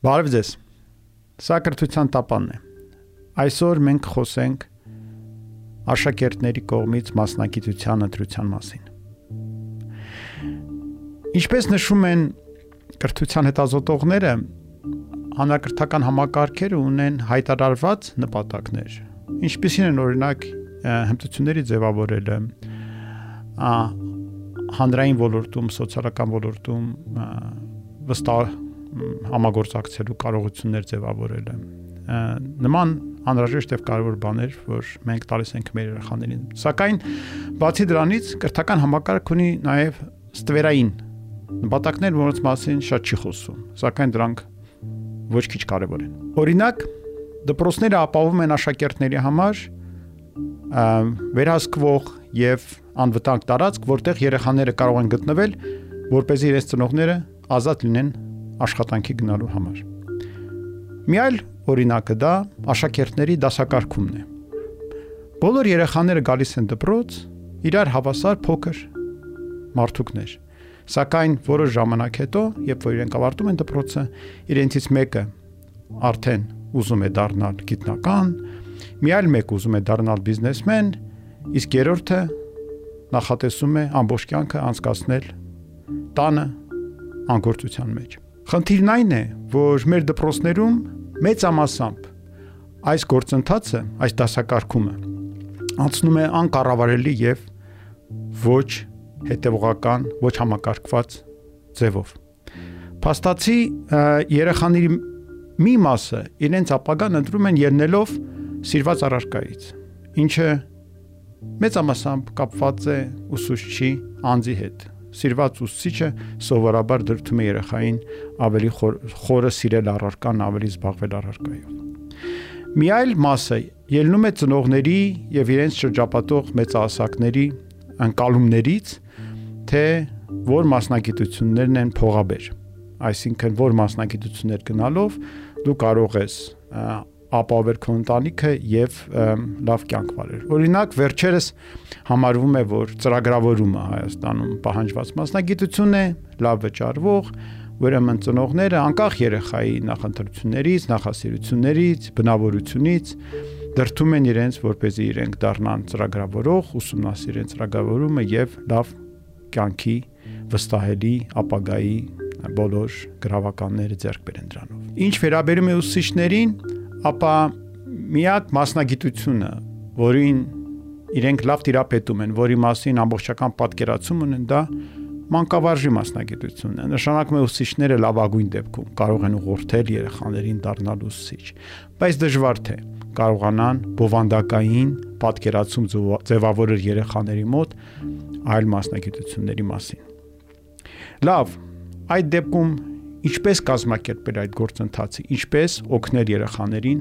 Բարև ձեզ։ Սա կրթության տապանն է։ Այսօր մենք խոսենք աշակերտների կողմից մասնագիտության ընտրության մասին։ Ինչպես նշում են կրթության հետազոտողները, հանրակրթական համակարգերը ունեն հայտարարված նպատակներ։ Ինչպիսին են օրինակ հմտությունների ձևավորելը, հանրային ոլորտում, սոցիալական ոլորտում վստահ համագործակցելու կարողություններ ձևավորելը նման անհրաժեշտ եւ կարևոր բաներ, որ մենք տալիս ենք մեր երեխաներին։ Սակայն բացի դրանից կրթական համակարգ ունի նաեւ ստվերային նպատակներ, որոնց մասին շատ չի խոսում, սակայն դրանք ոչ քիչ կարևոր են։ Օրինակ, դպրոցները ապահովում են աշակերտների համար վերահսկվող եւ անվտանգ տարածք, որտեղ երեխաները կարող են գտնվել, որ เป զի իրենց ծնողները ազատ լինեն աշխատանքի գնալու համար։ Մի այլ օրինակը դա աշակերտների դասակարգումն է։ Բոլոր երեխաները գալիս են դպրոց, իրար հավասար փոքր մարդուկներ։ Սակայն որոշ ժամանակ հետո, երբ որ իրենք ավարտում են դպրոցը, իրենցից մեկը արդեն ուզում է դառնալ գիտնական, մի այլ մեկ ուզում է դառնալ բիզնեսմեն, իսկ երրորդը նախատեսում է ամբողջ կյանքը անցկացնել տանը անկործության մեջ։ Խնդիրն այն է, որ մեր դպրոցներում մեծամասամբ այս գործընթացը, այս դասակարգումը անցնում է անկառավարելի եւ ոչ հետևողական, ոչ համակարգված ձևով։ Փաստացի երեխաների մի մասը իրենց ապագան ընտրում են ելնելով սիրված առարկայից, ինչը մեծամասամբ կապված է ուսուցչի անձի հետ, սիրված ուսուցիչը սովորաբար դրթում է երեխային ավելի խորը սիրել առարկան, ավելի զբաղվել առարկայով։ Մի այլ մասը ելնում է ծնողների եւ իրենց շրջապատող մեծահասակների անկալումներից, թե որ մասնագիտություններն են փողաբեր։ Այսինքն որ մասնագիտություններ գնալով դու կարող ես ապավեր քո ընտանիքը եւ լավ կյանք վարել։ Օրինակ վերջերս համարվում է, որ ծրագրավորումը Հայաստանում պահանջված մասնագիտություն է, լավ վճարվող, ուրեմն ծնողները անկախ երեխայի նախընտրություններից, նախասիրություններից, բնավորությունից դրթում են իրենց, որպեսզի իրենք դառնան ծրագրավորող, ուսումնասիրեն ծրագրավորումը եւ լավ կյանքի վստահելի ապագայի բոլոր գրավականները ձեռք բերեն դրանով։ Ինչ վերաբերում է ուսուցիչներին, ապա միակ մասնագիտությունը, որին իրենք լավ տիրապետում են, որի մասին ամբողջական պատկերացում ունեն, դա մանկավարժի մասնագիտությունն է։ Նշանակում է ուսուցիչները լավագույն դեպքում կարող են ուղղորդել երեխաներին դառնալ ուսուցիչ, բայց դժվար թե կարողանան բովանդակային պատկերացում ձևավորել երեխաների մոտ այլ մասնագիտությունների մասին։ Լավ, այդ դեպքում Ինչպես կազմակերպել այդ գործընթացը, ինչպես օգնել երեխաներին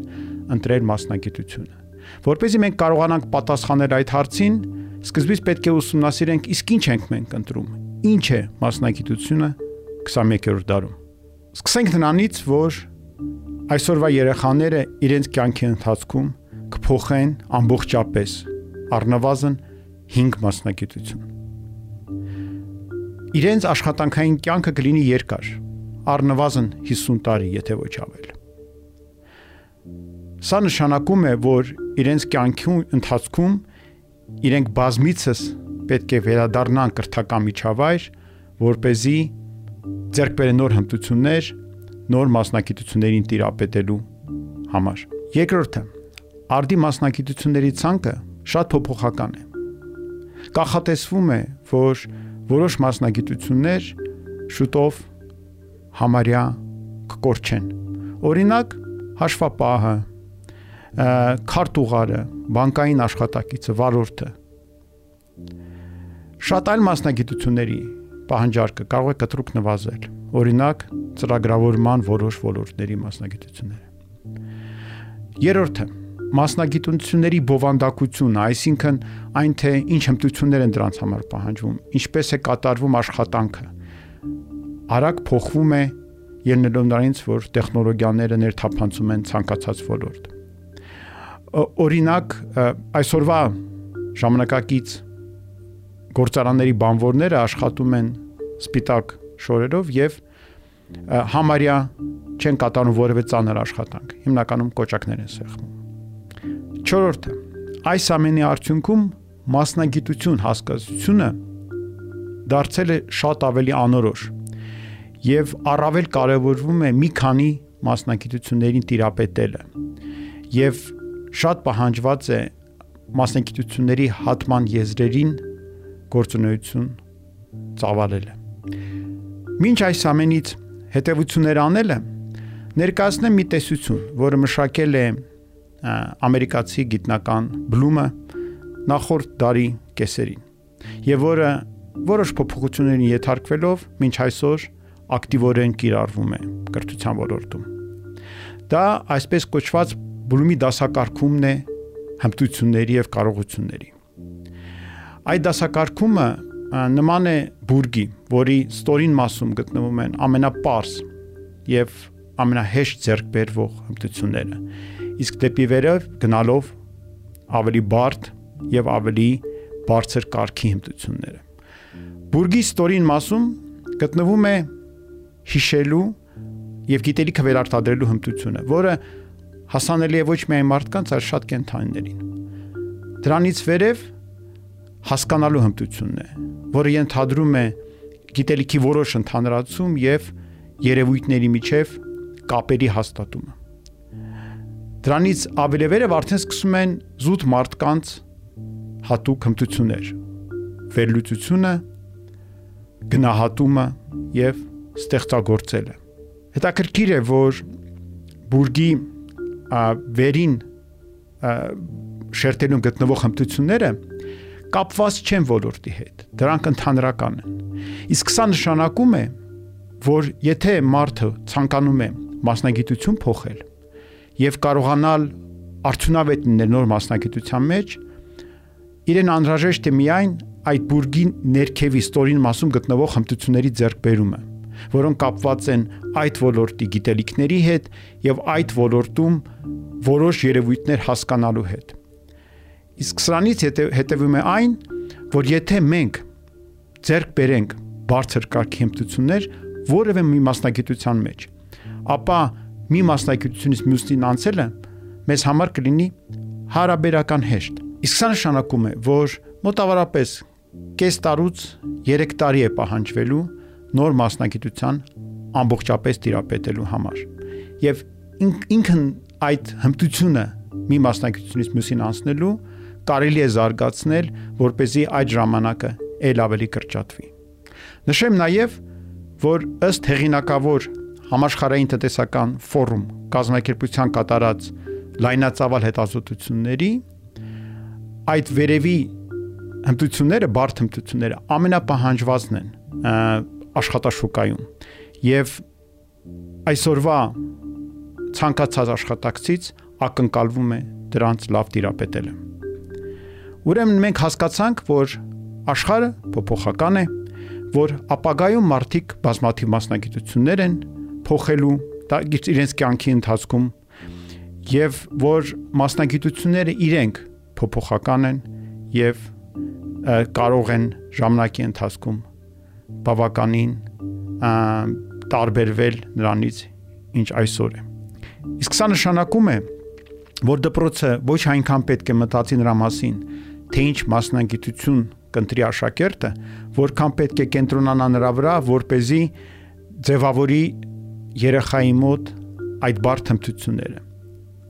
ընտրել մասնագիտությունը։ Որպեսզի մենք կարողանանք պատասխանել այդ հարցին, սկզբից պետք է ուսումնասիրենք իսկ ինչ ենք մենք ընտրում։ Ինչ է մասնագիտությունը 21-րդ դարում։ Սկսենք նրանից, որ այսօրվա երեխաները իրենց կյանքի ընթացքում կփոխեն ամբողջապես առնվազն 5 մասնագիտություն։ Իրենց աշխատանքային կյանքը կլինի երկար, առնվազն 50 տարի, եթե ոչ ավել։ Սա նշանակում է, որ իրենց կյանքի ընթացքում իրենք բազմիցս պետք է վերադառնան կրթական միջավայր, որ เป զի ձեռք բերեն նոր հմտություններ, նոր մասնագիտություններին տիրապետելու համար։ Երկրորդը, արդի մասնագիտությունների ցանկը շատ փոփոխական է։ Կախատեսվում է, որ որոշ մասնագիտություններ շուտով համարյա կկորչեն։ Օրինակ հաշվապահը, քարտուղարը, բանկային աշխատակիցը, վարորդը։ Շատ այլ մասնագիտությունների պահանջարկը կարող է կտրուկ նվազել։ Օրինակ ծրագրավորման որոշ ոլորտների մասնագիտությունները։ Երրորդը մասնագիտությունների բովանդակությունը, այսինքն այն թե ինչ հմտություններ են դրանց համար պահանջվում, ինչպես է կատարվում աշխատանքը, արագ փոխվում է ելնելով նրանից, որ տեխնոլոգիաները ներթափանցում են ցանկացած ոլորտ։ Օրինակ, այսօրվա ժամանակակից գործարանների բանվորները աշխատում են սպիտակ շորերով եւ համարյա չեն կատարում որևէ ծանր աշխատանք։ Հիմնականում կոճակներ են սեղմում։ 4-րդը այս ամենի արդյունքում մասնագիտություն հասկացությունը դարձել է շատ ավելի անորոշ եւ առավել կարեւորվում է մի քանի մասնագիտություններին տիրապետելը եւ շատ պահանջված է մասնագիտությունների հատման եզրերին գործունեություն ծավալելը։ Մինչ այս ամենից հետևություններ անելը ներկայացնեմ մի տեսություն, որը մշակել է ամերիկացի գիտնական Բլումը նախորդ դարի կեսերին եւ որը որոշ փոփոխություններին ենթարկվելով մինչ այսօր ակտիվորեն կիրառվում է կրթության ոլորտում։ Դա այսպես կոչված Բլումի դասակարգումն է հմտությունների եւ կարողությունների։ Այդ դասակարգումը նման է բուրգի, որի ստորին մասում գտնվում են ամենապարս եւ ամենահեշտ ձեռք բերվող հմտությունները։ Իսկ դեպի վերև գնալով ավելի բարդ եւ ավելի բարձր կարգի հմտությունները։ Բուրգի ստորին մասում գտնվում է հիշելու եւ գիտելիքը վերարտադրելու հմտությունը, որը հասանելի է ոչ միայն մարդկանց, այլ շատ կենթանիներին։ Դրանից վերև հասկանալու հմտությունն է, որը ենթադրում է գիտելիքի որոշ ընդհանրացում եւ երևույթների միջև կապերի հաստատումը։ Դրանից ավելի վերև արդեն սկսում են զուտ մարդկանց հատուկ հմտություններ։ Վերլուծությունը, գնահատումը եւ ստեղծագործելը։ Հետաքրքիր է, որ բուրգի վերին շերտերում գտնվող հմտությունները կապված չեն ոլորտի հետ։ Դրանք ընդհանրական են։ Իսկ սա նշանակում է, որ եթե մարդը ցանկանում է մասնագիտություն փոխել եւ կարողանալ արդյունավետ լինել նոր մասնագիտության մեջ, իրեն անհրաժեշտ է միայն այդ բուրգի ներքևի ստորին մասում գտնվող հմտությունների ձեռքբերումը, որոնք կապված են այդ ոլորտի գիտելիքների հետ եւ այդ ոլորտում որոշ երևույթներ հասկանալու հետ։ Իսկ սրանից հետևում է այն, որ եթե մենք ձեռք բերենք բարձր կարգի հմտություններ որևէ մի մասնագիտության մեջ, ապա մի մասնագիտությունից մյուսին անցելը մեզ համար կլինի հարաբերական հեշտ։ Իսկ սա նշանակում է, որ մոտավորապես կես տարուց 3 տարի է պահանջվելու նոր մասնագիտության ամբողջապես տիրապետելու համար։ Եվ ինքն այդ հմտությունը մի մասնագիտությունից մյուսին անցնելու կարելի է զարգացնել, որ เป զի այդ ժամանակը ել ավելի կրճատվի։ Նշեմ նաև, որ ըստ հեղինակավոր համաշխարհային տնտեսական ֆորում կազմակերպության կատարած լայնածավալ հետազոտությունների այդ վերևի հմտությունները, բարդ հմտությունները ամենապահանջվածն են աշխատաշուկայում եւ այսօրվա ցանկացած աշխատակցից ակնկալվում է դրանց լավ տիրապետելը։ Ուրեմն մենք հասկացանք, որ աշխարհը փոփոխական է, որ ապագայում մարդիկ բազմաթիվ մասնագիտություններ են փոխելու իրենց կյանքի ընթացքում եւ որ մասնագիտությունները իրենք փոփոխական են եւ կարող են ժամանակի ընթացքում բավականին տարբերվել նրանից ինչ այսօր է։ Իսկ սա նշանակում է, որ դպրոցը ոչ այնքան պետք է մտածի նրա մասին, թե ինչ մասնագիտություն կընտրի աշակերտը, որքան պետք է կենտրոնանա նրա վրա, որ เป զի ձևավորի երեխայի մոտ այդ բարդ հմտությունները։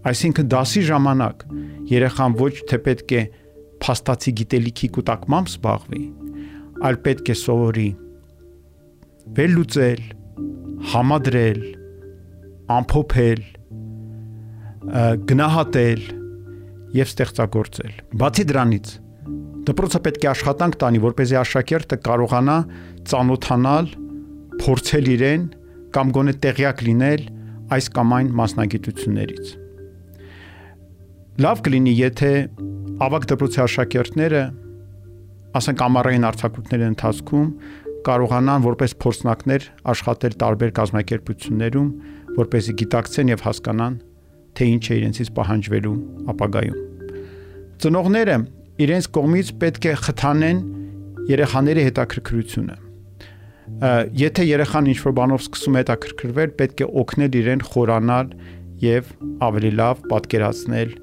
Այսինքն դասի ժամանակ երեխան ոչ թե պետք է փաստացի գիտելիքի կուտակմամբ զբաղվի, այլ պետք է սովորի վերլուծել, համադրել, ամփոփել, գնահատել եւ ստեղծագործել։ Բացի դրանից, դպրոցը պետք է աշխատանք տանի, որպեսզի աշակերտը կարողանա ծանոթանալ, փորձել իրեն կամ գոնե տեղյակ լինել այս կամ այն մասնագիտություններից։ Լավ կլինի, եթե ավակ դպրոցի աշակերտները ասենք ամառային արձակուրդների ընթացքում կարողանան որպես փորձնակներ աշխատել տարբեր կազմակերպություններում, որպեսզի գիտակցեն եւ հասկանան, թե ինչ է իրենցից պահանջվելու ապագայում։ Ծնողները իրենց կողմից պետք է խթանեն երեխաների հետաքրքրությունը։ Եթե երեխան ինչ-որ բանով սկսում է հետաքրքրվել, պետք է օգնել իրեն խորանալ եւ ավելի լավ պատկերացնել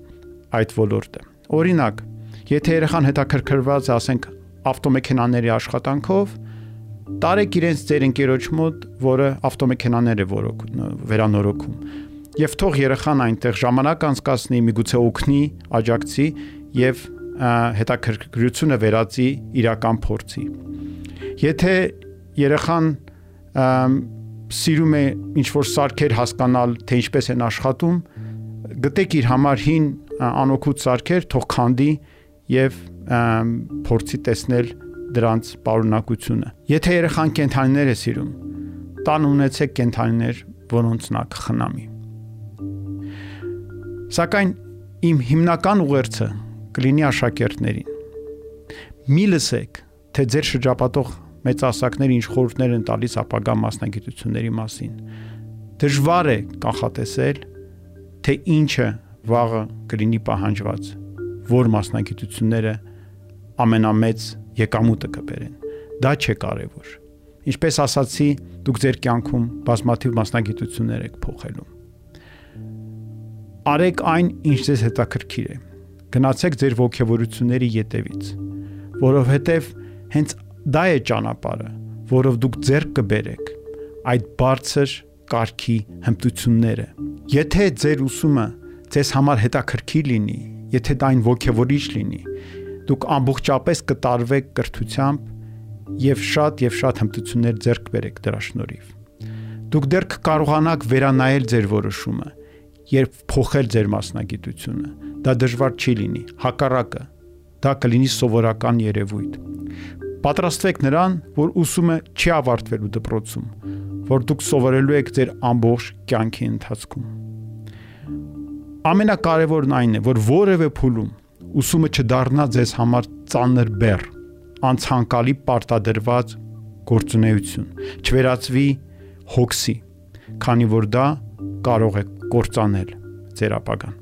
այդ ոլորտը։ Օրինակ, եթե երեխան հետաքրքրված է, ասենք, ավտոմեքենաների աշխատանքով, տարեք իրենց ձեր ընկերոջ մոտ, որը ավտոմեքենաներ է վերանորոգում եւ թող երեխան այնտեղ ժամանակ անցկасնի, միգուցե օգնի, աջակցի եւ հետաքրքրությունը վերածի իրական փորձի։ Եթե երեխան սիրում է ինչ որ սարքեր հասկանալ, թե ինչպես են աշխատում, գտեք իր համար հին անօքուտ սարքեր, թող քանդի եւ փորձի տեսնել դրանց պարունակությունը։ Եթե երեխան կենթանիներ է սիրում, տան ունեցեք կենթանիներ, որոնց նա կխնամի։ Սակայն իմ հիմնական ուղերձը կլինի աշակերտներին։ Մի լսեք, թե ձեր շրջապատող մեծասակները ինչ խորհուրդներ են տալիս ապագա մասնագիտությունների մասին։ Դժվար է կանխատեսել, թե ինչը վաղը կլինի պահանջված, որ մասնագիտությունները ամենամեծ եկամուտը կբերեն։ Դա չէ կարևոր։ Ինչպես ասացի, դուք ձեր կյանքում բազմաթիվ մասնագիտություններ եք փոխելու Արեք այն, ինչ ձեզ հետաքրքիր է։ Գնացեք ձեր ողջավորությունների յետևից, որովհետև հենց դա է ճանապարհը, որով դուք ձեռք կբերեք այդ բարձր կարգի հմտությունները։ Եթե ձեր ուսումը ձեզ համար հետաքրքիր լինի, եթե դա այն ողջավորիչ լինի, դուք ամբողջապես կտարվեք կրթությամբ եւ շատ եւ շատ հմտություններ ձեռք բերեք դրա շնորհիվ։ Դուք դեռ կկարողանաք վերանայել ձեր որոշումը երբ փոխել ձեր մասնագիտությունը։ Դա դժվար չի լինի, հակառակը դա կլինի սովորական երևույթ։ Պատրաստվեք նրան, որ ուսումը չի ավարտվելու դպրոցում, որ դուք սովորելու եք ձեր ամբողջ կյանքի ընթացքում։ Ամենակարևորն այն է, որ որևէ փուլում ուսումը չդառնա ձեզ համար ծանր բեռ, անցանկալի պարտադրված գործունեություն, չվերածվի հոգսի, քանի որ դա կարող է կործանել ձեր ապագան։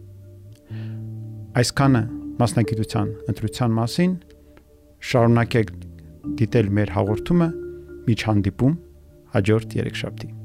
Այսքանը մասնագիտության ընտրության մասին շարունակեք դիտել մեր հաղորդումը միջհանդիպում հաջորդ երեքշաբթի